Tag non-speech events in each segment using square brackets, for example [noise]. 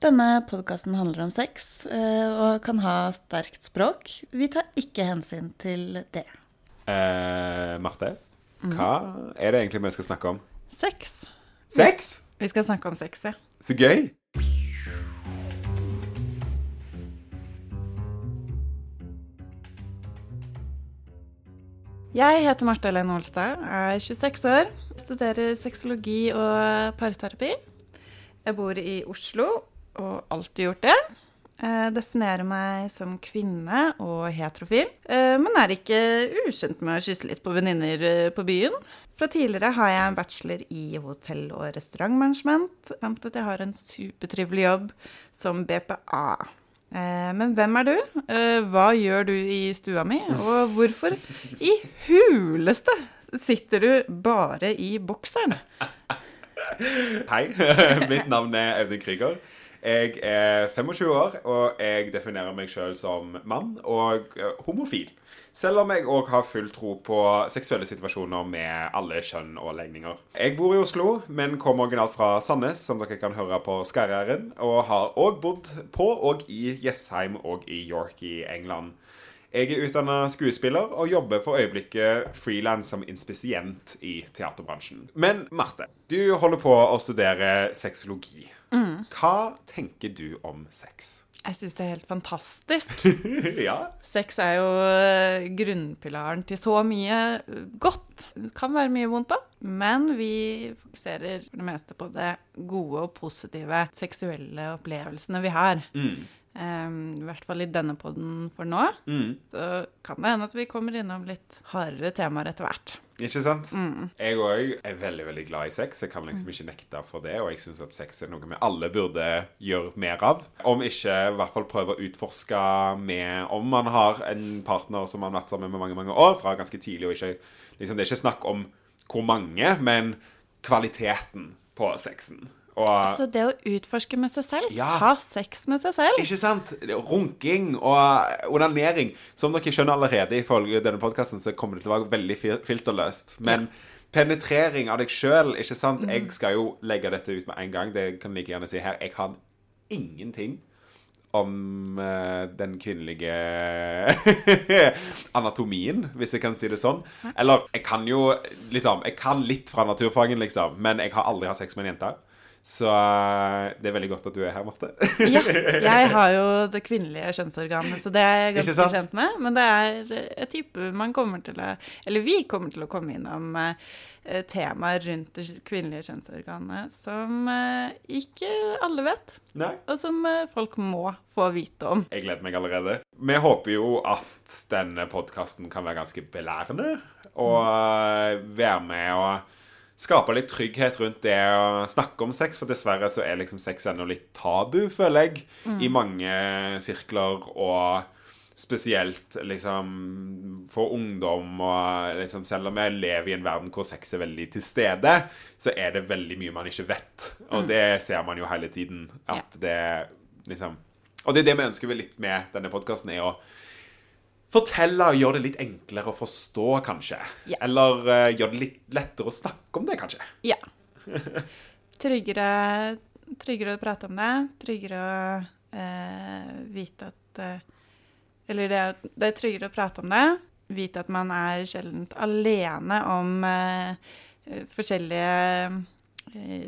Denne podkasten handler om sex eh, og kan ha sterkt språk. Vi tar ikke hensyn til det. Eh, Marte, hva er det egentlig vi skal snakke om? Sex. Sex? Vi skal snakke om sex, ja. Så gøy! Jeg heter Marte Helene Olstad, er 26 år, studerer sexologi og parterapi. Jeg bor i Oslo og alltid gjort det. Jeg definerer meg som kvinne og heterofil, eh, men er ikke ukjent med å kysse litt på venninner eh, på byen. Fra tidligere har jeg en bachelor i hotell- og restaurantmanagement, samt at jeg har en supertrivelig jobb som BPA. Eh, Men hvem er du? Eh, Hva gjør du i stua mi? Og hvorfor i huleste sitter du bare i bokseren? [laughs] Hei, [laughs] mitt navn er Audun Krüger. Jeg er 25 år, og jeg definerer meg sjøl som mann og eh, homofil. Selv om jeg òg har full tro på seksuelle situasjoner med alle kjønn og legninger. Jeg bor i Oslo, men kommer originalt fra Sandnes, som dere kan høre på Skarrieren, og har òg bodd på og i Jessheim og i York i England. Jeg er utdanna skuespiller og jobber for øyeblikket frilans som inspisient i teaterbransjen. Men Marte, du holder på å studere sexologi. Hva tenker du om sex? Jeg syns det er helt fantastisk. [laughs] ja? Sex er jo eh, grunnpilaren til så mye godt. Det kan være mye vondt òg, men vi fokuserer for det meste på det gode og positive seksuelle opplevelsene vi har. Em, I hvert fall i denne poden for nå. Så kan det hende at vi kommer innom litt hardere temaer etter hvert. Ikke sant? Jeg òg er veldig veldig glad i sex. Jeg kan liksom ikke nekte for det. Og jeg syns at sex er noe vi alle burde gjøre mer av. Om ikke i hvert fall prøve å utforske med om man har en partner som man har vært sammen med mange mange år, fra ganske tidlig. og ikke, liksom, Det er ikke snakk om hvor mange, men kvaliteten på sexen. Og Så det å utforske med seg selv, Ja. ha sex med seg selv Ikke sant? Runking og onanering. Som dere skjønner allerede i denne podkasten, så kommer det til å være veldig filterløst. Men penetrering av deg sjøl, ikke sant? Jeg skal jo legge dette ut med en gang. Det kan jeg like gjerne si her. Jeg kan ingenting om uh, den kvinnelige [laughs] anatomien, hvis jeg kan si det sånn. Eller jeg kan jo liksom Jeg kan litt fra naturfagen, liksom, men jeg har aldri hatt sex med en jente. Så eh, det er veldig godt at du er her, Marte. Ja, [laughs] jeg har jo det kvinnelige kjønnsorganet, så det er jeg ganske kjent med. Men det er et type man kommer til å Eller vi kommer til å komme innom eh, temaer rundt det kvinnelige kjønnsorganet som eh, ikke alle vet, Nei. og som eh, folk må få vite om. Jeg gleder meg allerede. Vi håper jo at denne podkasten kan være ganske belærende. Og eh, være med og skape litt trygghet rundt det å snakke om sex. For dessverre så er liksom sex ennå litt tabu, føler jeg, i mange sirkler. Og spesielt liksom for ungdom og liksom Selv om jeg lever i en verden hvor sex er veldig til stede, så er det veldig mye man ikke vet. Og det ser man jo hele tiden. At det liksom Og det er det vi ønsker litt med denne podkasten, er å fortelle og gjøre det litt enklere å forstå, kanskje. Ja. Eller uh, gjøre det litt lettere å snakke om det, kanskje. Ja. Tryggere, tryggere å prate om det. Tryggere å uh, vite at uh, Eller det, det er tryggere å prate om det. Vite at man er sjelden alene om forskjellige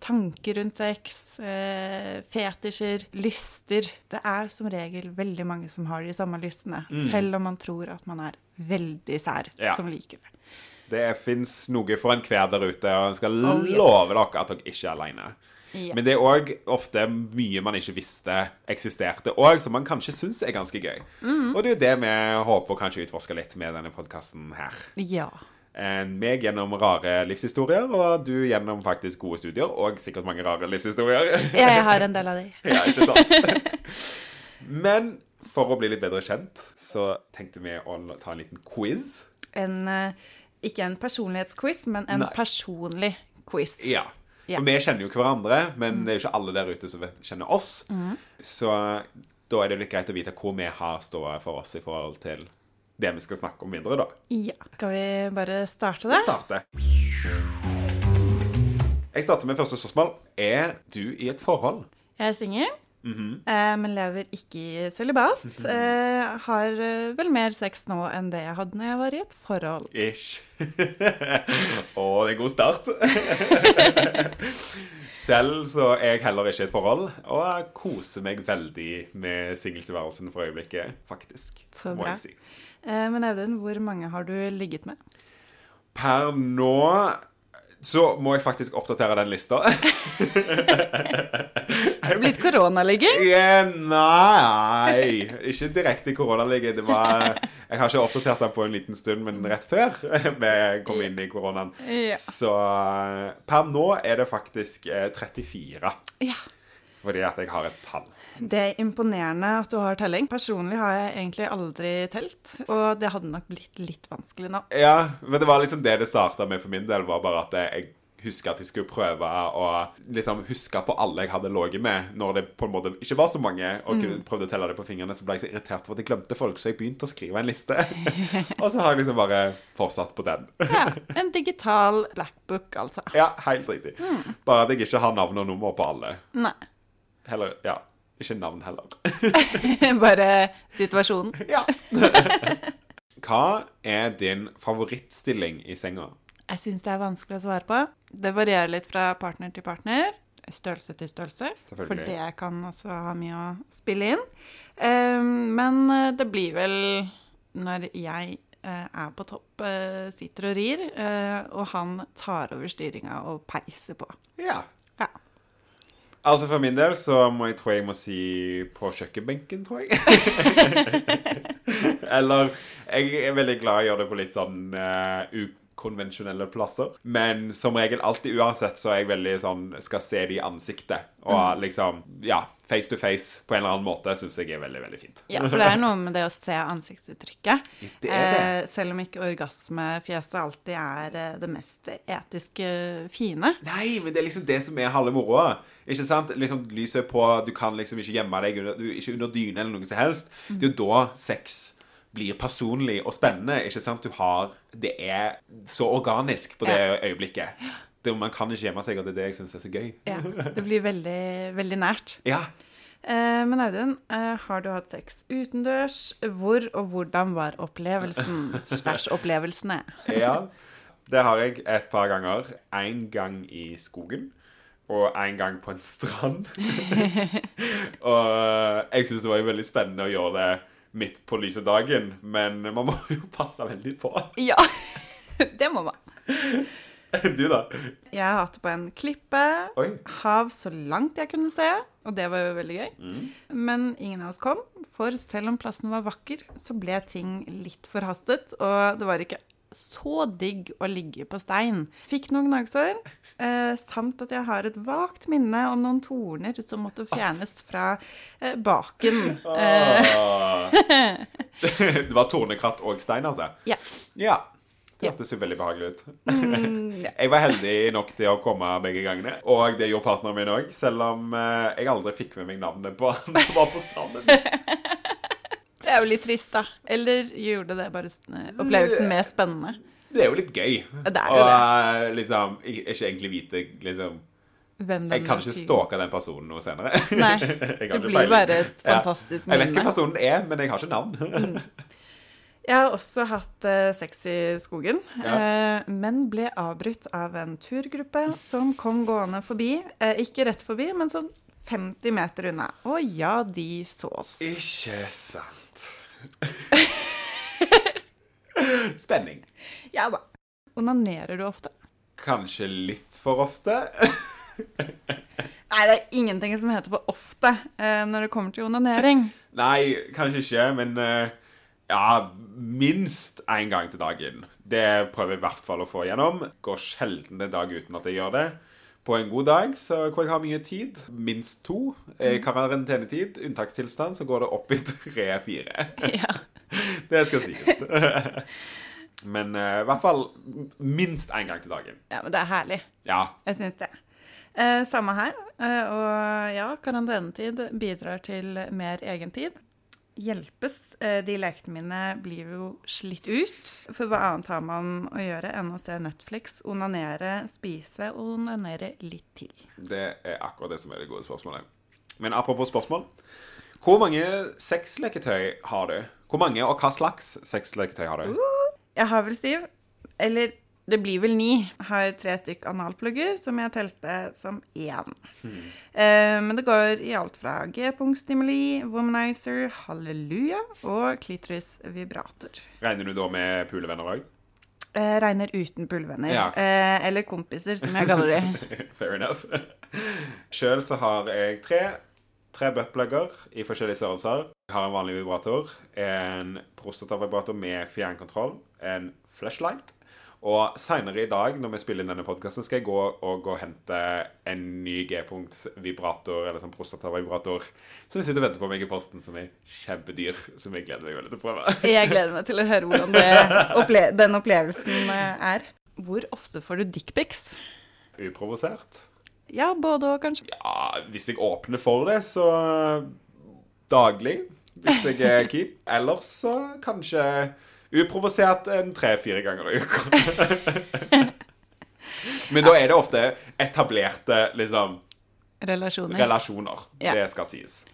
tanker rundt sex, eh, fetisjer, lyster. Det er som regel veldig mange som har de samme lystene, selv om man tror at man er veldig sær Ja. som liker det. Det fins noe for enhver der ute, og jeg skal Oh, yes. love dere at dere ikke er alene. Ja. Men det er òg ofte mye man ikke visste eksisterte òg, som man kanskje syns er ganske gøy. Mm. Og det er jo det vi håper å kanskje utforske litt med denne podkasten her. ja. Meg gjennom rare livshistorier, og du gjennom faktisk gode studier, og sikkert mange rare livshistorier. [laughs] Ja, jeg har en del av de. [laughs] ja, ikke sant? [laughs] Men for å bli litt bedre kjent, så tenkte vi å ta en liten quiz. En, eh, ikke en personlighetsquiz, men en Nei. personlig quiz. Ja. Ja. For vi kjenner jo hverandre, men det er jo ikke alle der ute som kjenner oss. Så da er det litt greit å vite hvor vi har stått for oss i forhold til det vi skal snakke om videre, da. Ja. Skal vi bare starte det? Starte. Jeg starter med første spørsmål. Er du i et forhold? Jeg er singel. eh, men lever ikke i sølibat. Eh, har eh, vel mer sex nå enn det jeg hadde når jeg var i et forhold. Ish. [laughs] Å, det er en god start. [laughs] Selv så er jeg heller ikke i et forhold, og jeg koser meg veldig med singeltilværelsen for øyeblikket, faktisk. Så må bra. jeg si. Eh, men Audun, hvor mange har du ligget med? Per nå så må jeg faktisk oppdatere den lista. Har [laughs] det blitt koronaligging? Yeah, Nei, ikke direkte koronaligging. Jeg har ikke oppdatert den på en liten stund, men rett før [laughs] vi kom inn i koronaen. Ja. Så eh, per nå er det faktisk eh, 34. Ja. Fordi at jeg har et tall. Det er imponerende at du har telling. Personlig har jeg egentlig aldri telt, og det hadde nok blitt litt vanskelig nå. Ja, men det var liksom det det starta med for min del, var bare at jeg huska at jeg skulle prøve å liksom huske på alle jeg hadde ligget med, når det på en måte ikke var så mange, og kunne prøvde å telle det på fingrene, så ble jeg så irritert for at jeg glemte folk, så jeg begynte å skrive en liste. [laughs] og så har jeg liksom bare fortsatt på den. [laughs] Ja, En digital blackbook, altså. ja, helt riktig. Bare at jeg ikke har navn og nummer på alle. Nei. Heller, ja, ikke navn heller. [laughs] Bare situasjonen. [laughs] ja. Hva er din favorittstilling i senga? Jeg syns det er vanskelig å svare på. Det varierer litt fra partner til partner. Størrelse til størrelse. For det kan også ha mye å spille inn. Eh, men eh, det blir vel når jeg eh, er på topp, eh, sitter og rir, eh, og han tar over styringa og peiser på. Ja. Altså For min del så må jeg, tror jeg må si på kjøkkenbenken, tror jeg. [laughs] Eller Jeg er veldig glad i å gjøre det på litt sånn eh, ukonvensjonelle plasser. Men som regel alltid uansett så er jeg veldig sånn skal se det i ansiktet. Og liksom Ja, face to face på en eller annen måte syns jeg er veldig, veldig fint. Ja, for det er noe med det å se ansiktsuttrykket. Det det. Eh, selv om ikke orgasmefjeset alltid er eh, det mest etiske fine. Nei, men det er liksom det som er halve moroa. Ikke sant? Liksom Lyset er på, du kan liksom ikke gjemme deg under, du, ikke under dyne eller noe som helst. Det er jo da sex blir personlig og spennende. Ikke sant? Du har Det er så organisk på det øyeblikket. Det, man kan ikke gjemme seg, og det er det jeg syns er så gøy. Ja, [laughs] det blir veldig, veldig nært. Ja. Eh, men Audun, eh, har du hatt sex utendørs? Hvor og hvordan var opplevelsen [laughs] slash opplevelsene? ja. Det har jeg et par ganger. En gang i skogen. Og en gang på en strand. [laughs] og jeg syns det var veldig spennende å gjøre det midt på lyse dagen, men man må jo passe veldig på. Ja, [laughs] det må man. Du, da? Jeg har hatt det på en klippe. Oi. Hav så langt jeg kunne se, og det var jo veldig gøy. Men ingen av oss kom, for selv om plassen var vakker, så ble ting litt forhastet, og det var ikke så digg å ligge på stein. Fikk noen gnagsår, eh, samt at jeg har et vagt minne om noen torner som måtte fjernes fra eh, baken. Ah. [laughs] det var tornekratt og stein, altså? Ja. Ja. Det hørtes jo veldig behagelig ut. Mm, ja. [laughs] Jeg var heldig nok til å komme begge gangene, og det gjorde partneren min òg, selv om eh, jeg aldri fikk med meg navnet på han [laughs] som var på stranden. Det er jo litt trist, da. Eller gjorde det bare eh, opplevelsen mer spennende? Det er jo litt gøy. Ja, det er jo og det. liksom Ikke egentlig vite liksom Jeg kan ikke stalke den personen noe senere. Nei, [laughs] det blir peiling. bare et Ja. fantastisk Jeg vet minne. hvem personen er, men jeg har ikke navn. Jeg har også hatt uh, sex i skogen, Ja. uh, men ble avbrutt av en turgruppe som kom gående forbi. Uh, ikke rett forbi, men sånn 50 meter unna. Å ja, de så oss. ikke sant. [laughs] Spenning. Ja da. Onanerer du ofte? Kanskje litt for ofte. Nei, det er ingenting som heter for ofte eh, når det kommer til onanering. Nei, kanskje ikke, men eh, ja, minst én gang til dagen. Det prøver jeg i hvert fall å få igjennom. Går sjelden en dag uten at jeg gjør det. På en god dag så hvor jeg har mye tid, minst to, eh, karantenetid, unntakstilstand, så går det opp i tre-fire. [laughs] Ja. [laughs] Det skal sies. [laughs] Men uh, i hvert fall minst én gang til dagen. ja, men det er herlig. Ja. Jeg syns det. Uh, samme her. Uh, og ja, karantenetid bidrar til mer egentid. Hjelpes. Eh, de lekene mine blir jo slitt ut. For hva annet har man å gjøre enn å se Netflix, onanere, spise og onanere litt til? Det er akkurat det som er det gode spørsmålet. Men apropos spørsmål. Hvor mange sexleketøy har du? Hvor mange og hva slags sexleketøy har du? Jeg har vel syv. Eller det blir vel ni. Jeg har tre stykk analplugger som jeg telte som én. Eh, men det går i alt fra G-punktstimuli, womanizer, halleluja og klitoris-vibrator. Regner du da med pulevenner òg? Eh, regner uten pulevenner. Ja. Eh, eller kompiser, som jeg kaller de. [laughs] Fair enough. Sjøl så har jeg tre, tre buttplugger i forskjellige størrelser. Jeg har en vanlig vibrator, en prostatavibrator med fjernkontroll, en flashlight. Og seinere i dag, når vi spiller inn denne podkasten, skal jeg gå og, gå og hente en ny G-punkt-vibrator, eller sånn prostatavibrator, som vi sitter og venter på meg i posten, som er kjempedyr, som jeg gleder meg veldig til å prøve. [laughs] Jeg gleder meg til å høre hvordan det, opple den opplevelsen eh, er. Hvor ofte får du dickpics? Uprovosert. Ja, både og, kanskje. Ja, hvis jeg åpner for det, så daglig. Hvis jeg er keen. Ellers så kanskje uprovosert en tre-fire ganger i uka. Men da er det ofte etablerte liksom, Relasjoner. relasjoner. Ja. Det skal sies.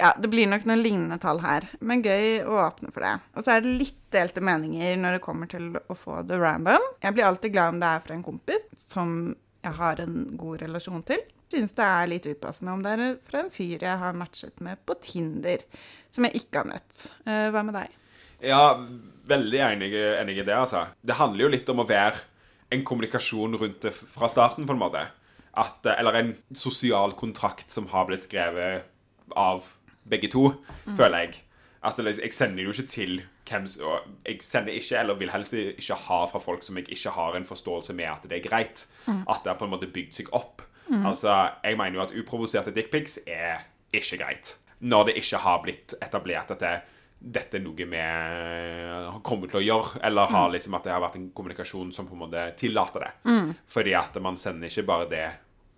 Ja, det blir nok noen lignende tall her, men gøy å åpne for det. Og så er det litt delte meninger når det kommer til å få det random. Jeg blir alltid glad om det er fra en kompis som jeg har en god relasjon til. Synes det er litt upassende om det er fra en fyr jeg har matchet med på Tinder, som jeg ikke har møtt. Eh, hva med deg? Ja, veldig enig, enig i det, altså. Det handler jo litt om å være en kommunikasjon rundt det fra starten, på en måte. At, eh, eller en sosial kontrakt som har blitt skrevet av begge to, føler jeg. At jeg sender jo ikke til hvem Jeg sender ikke, eller vil helst ikke ha fra folk som jeg ikke har en forståelse med at det er greit. At det har på en måte bygd seg opp. Altså, Jeg mener jo at uprovoserte dickpics er ikke greit. Når det ikke har blitt etablert at det, dette er noe vi har kommet til å gjøre, eller har liksom at det har vært en kommunikasjon som på en måte tillater det. Fordi at man sender ikke bare det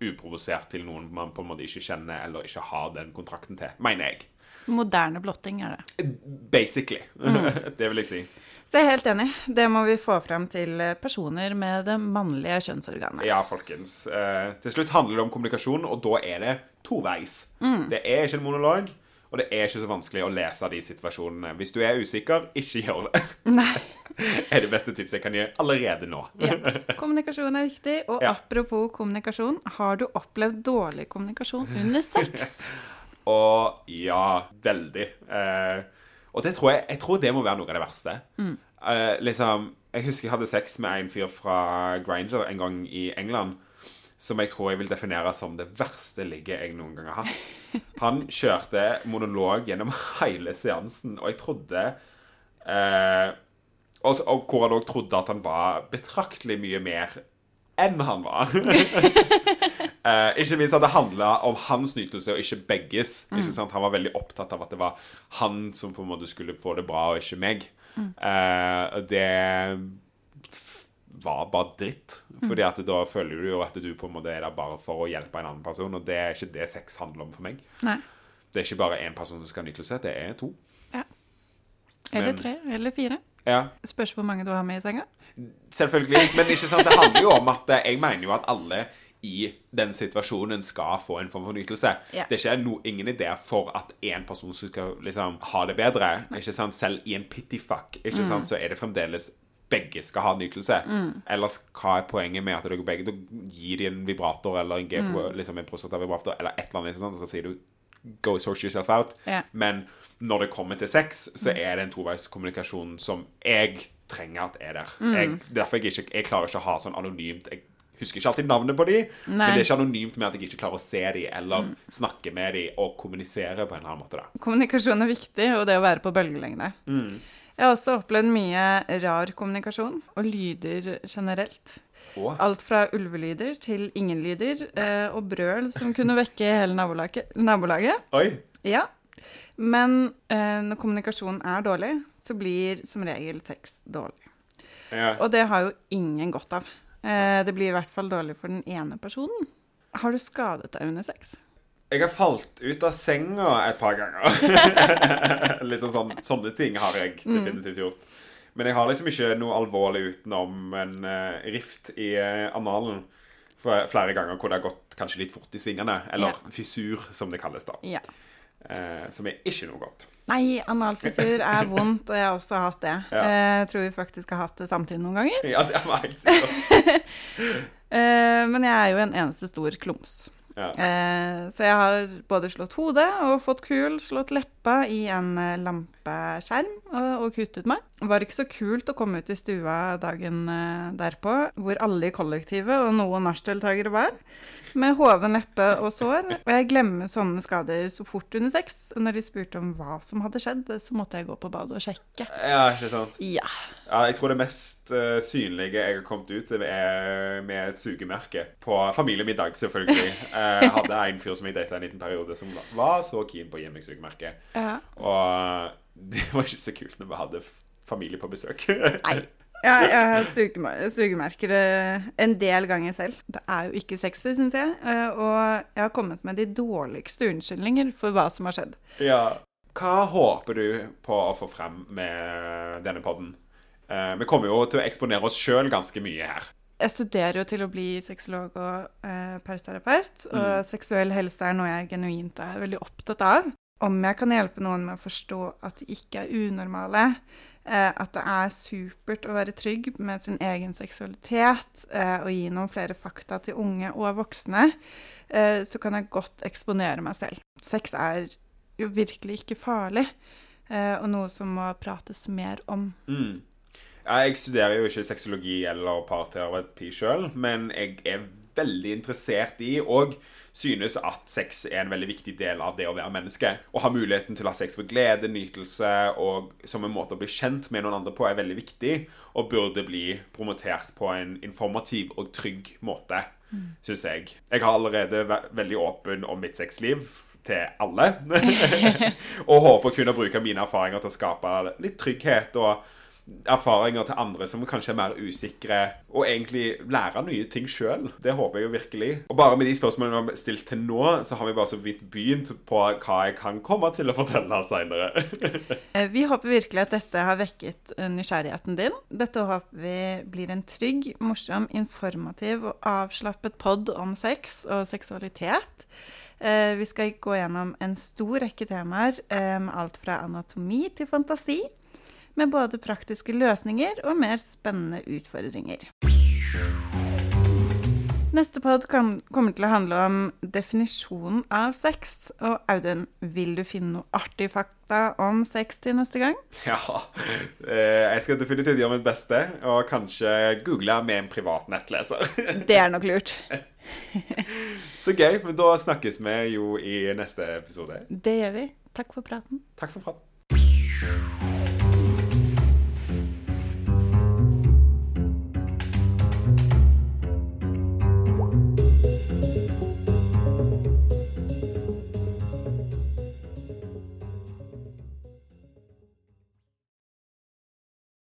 uprovosert til noen man på en måte ikke kjenner eller ikke har den kontrakten til, mener jeg. Moderne blotting er det. Basically. [laughs] det vil jeg si. Så jeg er helt enig. Det må vi få frem til eh, personer med det mannlige kjønnsorganet. Ja, folkens. Eh, til slutt handler det om kommunikasjon, og da er det toveis. Det er ikke en monolog, og det er ikke så vanskelig å lese de situasjonene. Hvis du er usikker, ikke gjør det. [laughs] Nei. [laughs] er det beste tipset jeg kan gi allerede nå. Ja. Kommunikasjon er viktig. Og Ja. apropos kommunikasjon, har du opplevd dårlig kommunikasjon under sex? [laughs] Og ja, veldig. Eh, og det tror jeg, jeg tror det må være noe av det verste. Eh, liksom, jeg husker jeg hadde sex med en fyr fra Granger en gang i England. Som jeg tror jeg vil definere som det verste ligget jeg noen gang har hatt. Han kjørte monolog gjennom hele seansen, og jeg trodde eh, og, og hvor han òg trodde at han var betraktelig mye mer enn han var. [laughs] Eh, ikke minst at det handla om hans nytelse og ikke begges. Ikke sant? Han var veldig opptatt av at det var han som på en måte skulle få det bra, og ikke meg. Eh, det var bare dritt. Fordi at da føler du jo at du på en måte er der bare for å hjelpe en annen person, og det er ikke det sex handler om for meg. Nei. Det er ikke bare én person som skal ha nytelse, det er to. Ja. Eller Men- tre? Eller fire? Ja, Spørs hvor mange du har med i senga. Selvfølgelig. Men ikke sant, det handler jo om at eh, jeg mener jo at alle i den situasjonen skal få en form for nytelse. Ja. Det er ikke no, ingen idé for at én person skal liksom ha det bedre. Ikke sant? Selv i en pittyfuck ikke sant, så er det fremdeles begge skal ha nytelse. Ellers hva er poenget med at dere begge da gir de en vibrator eller en, mm. liksom en prostatavibrator eller et eller annet, og så sier du go sort yourself out. Ja. Men når det kommer til sex, så er det en toveiskommunikasjon som jeg trenger at er der. Jeg, derfor jeg ikke Jeg klarer ikke å ha sånn anonymt Jeg husker ikke alltid navnet på de, men det er ikke anonymt med at jeg ikke klarer å se de eller snakke med de og kommunisere på en eller annen måte. da. Kommunikasjon er viktig, og det å være på bølgelengde. Jeg har også opplevd mye rar kommunikasjon, og lyder generelt. Og Alt fra ulvelyder til ingenlyder, eh, og brøl som kunne vekke hele nabolaget. nabolaget. Oi! Ja. Men eh, når kommunikasjonen er dårlig, så blir som regel sex dårlig. Ja. Og det har jo ingen godt av. Eh, det blir i hvert fall dårlig for den ene personen. Har du skadet deg under sex? Jeg har falt ut av senga et par ganger. [laughs] liksom sånn, sånne ting har jeg definitivt gjort. Men jeg har liksom ikke noe alvorlig utenom en uh, rift i uh, analen. For flere ganger hvor det har gått kanskje litt fort i svingene. Eller Ja. fissur, som det kalles da. Ja. Uh, som er ikke noe godt. Nei, analfissur er vondt, og jeg har også hatt det. [laughs] Ja. Uh, tror vi faktisk har hatt det samtidig noen ganger. Ja, det var helt sikkert. [laughs] Men jeg er jo en eneste stor klums. Ja. Eh, Så jeg har både slått hodet og fått kul, slått leppa i en eh, lampeskjerm og, og kuttet meg. Det var ikke så kult å komme ut i stua dagen eh, derpå, hvor alle i kollektivet og noen nachdeltakere var, med hoven leppe og sår. Og jeg glemmer sånne skader så fort under sex. Og når de spurte om hva som hadde skjedd, så måtte jeg gå på badet og sjekke. ja, ikke sant? Ja. Ja, jeg tror det mest uh, synlige jeg har kommet ut, til er med et sugemerke. På familiemiddag, selvfølgelig. [laughs] Eh, Jeg hadde en fyr som jeg data en liten periode, som var så keen på å gi meg sugemerke. ja. Og det var ikke så kult når vi hadde familie på besøk. [laughs] Nei. Ja, jeg har sugemer- sugemerker en del ganger selv. Det er jo ikke sexy, syns jeg. eh, Og jeg har kommet med de dårligste unnskyldninger for hva som har skjedd. Ja. Hva håper du på å få frem med denne podden? Eh, vi kommer jo til å eksponere oss sjøl ganske mye her. Jeg studerer jo til å bli sexolog og eh, parterapeut, og seksuell helse er noe jeg genuint er veldig opptatt av. Om jeg kan hjelpe noen med å forstå at de ikke er unormale, eh, at det er supert å være trygg med sin egen seksualitet, eh, og gi noen flere fakta til unge og voksne, eh, så kan jeg godt eksponere meg selv. Sex er jo virkelig ikke farlig, og noe som må prates mer om. Mm. Jeg studerer jo ikke sexologi eller parterapi sjøl, men jeg er veldig interessert i og synes at sex er en veldig viktig del av det å være menneske. Å ha muligheten til å ha sex for glede, nytelse og som en måte å bli kjent med noen andre på er veldig viktig, og burde bli promotert på en informativ og trygg måte, syns jeg. Jeg har allerede vært veldig åpen om mitt sexliv til alle. [laughs] [laughs] og håper å kunne bruke mine erfaringer til å skape litt trygghet og erfaringer til andre som kanskje er mer usikre, og egentlig lære nye ting sjøl. Det håper jeg jo virkelig. Og bare med de spørsmålene vi har stilt til nå, så har vi bare så vidt begynt på hva jeg kan komme til å fortelle seinere. [laughs] Eh, Vi håper virkelig at dette har vekket eh, nysgjerrigheten din. Dette håper vi blir en trygg, morsom, informativ og avslappet pod om sex og seksualitet. Eh, Vi skal gå gjennom en stor rekke temaer, alt fra anatomi til fantasi, med både praktiske løsninger og mer spennende utfordringer. Neste pod kommer til å handle om definisjonen av sex. Og Audun, vil du finne noe artig fakta om sex til neste gang? ja. eh, Jeg skal definitivt gjøre mitt beste, og kanskje google med en privat nettleser. [laughs] Det er nok lurt. Så gøy. Men da snakkes vi jo i neste episode. Det gjør vi. Takk for praten. Takk for praten.